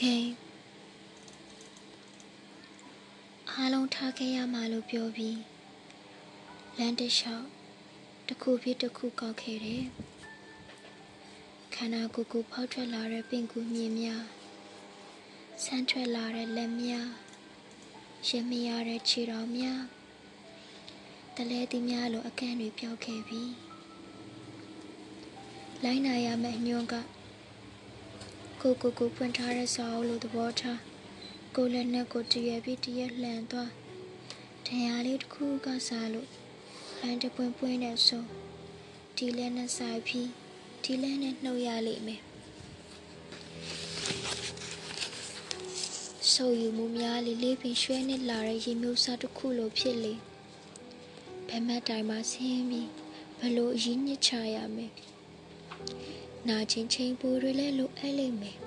ကဲအားလုံးထားခဲ့ရမှာလို့ပြောပြီးလမ်းတစ်လျှောက်တစ်ခုဖြစ်တစ်ခုကောက်ခဲ့တယ်ခန္ဓာကိုယ်ကိုဖောက်ထွက်လာတဲ့ပင်ကူမြင်များဆန်းထွက်လာတဲ့လက်များရမရတဲ့ခြေတော်များတလဲသည်များလိုအကန့်တွေပြောက်ခဲ့ပြီလိုင်းနာရမယ့်ညွန့်က ကိုကိုကိုဖွင့်ထားတဲ့စာအုပ်လိုသဘောထားကိုလည်းနဲ့ကိုတရွယ်ပြီးတရက်လှန်သွားတရားလေးတစ်ခုကစားလို့လမ်းတစ်ပွင့်ပွင့်နဲ့ဆိုဒီလဲနဲ့ဆိုင်ပြီးဒီလဲနဲ့နှုတ်ရလိမ့်မယ်ဆိုယူမှုများလေးလေးပင်ရွှဲနစ်လာတဲ့ရေမျိုးစားတစ်ခုလိုဖြစ်လေဘယ်မတ်တိုင်းမှာဆင်းပြီးဘလို့အရင်ညစ်ချရမယ် နာချင်းချင်းပူတွေလည်းလိုအပ်လိမ့်မယ်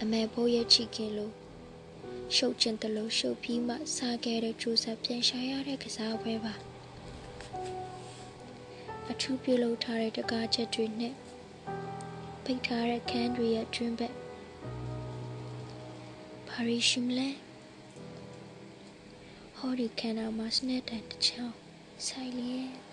အမေဘိုးရဲ့ချီခင်လို့ရှုပ်ချင်တယ်လို့ရှုပ်ပြီးမှစားခဲ့တဲ့ကျိုးဆက်ပြန်ရှာရတဲ့ကစားပွဲပါအထူးပြုလုပ်ထားတဲ့တကားချက်တွေနဲ့ပိတ်ထားတဲ့ခန်းတွေရဲ့တွင်ဘက်ဘာရီရှိမလဲဟောဒီခန္ဓာမှာစနက်တန်တစ်ချောင်းဆိုင်လျက်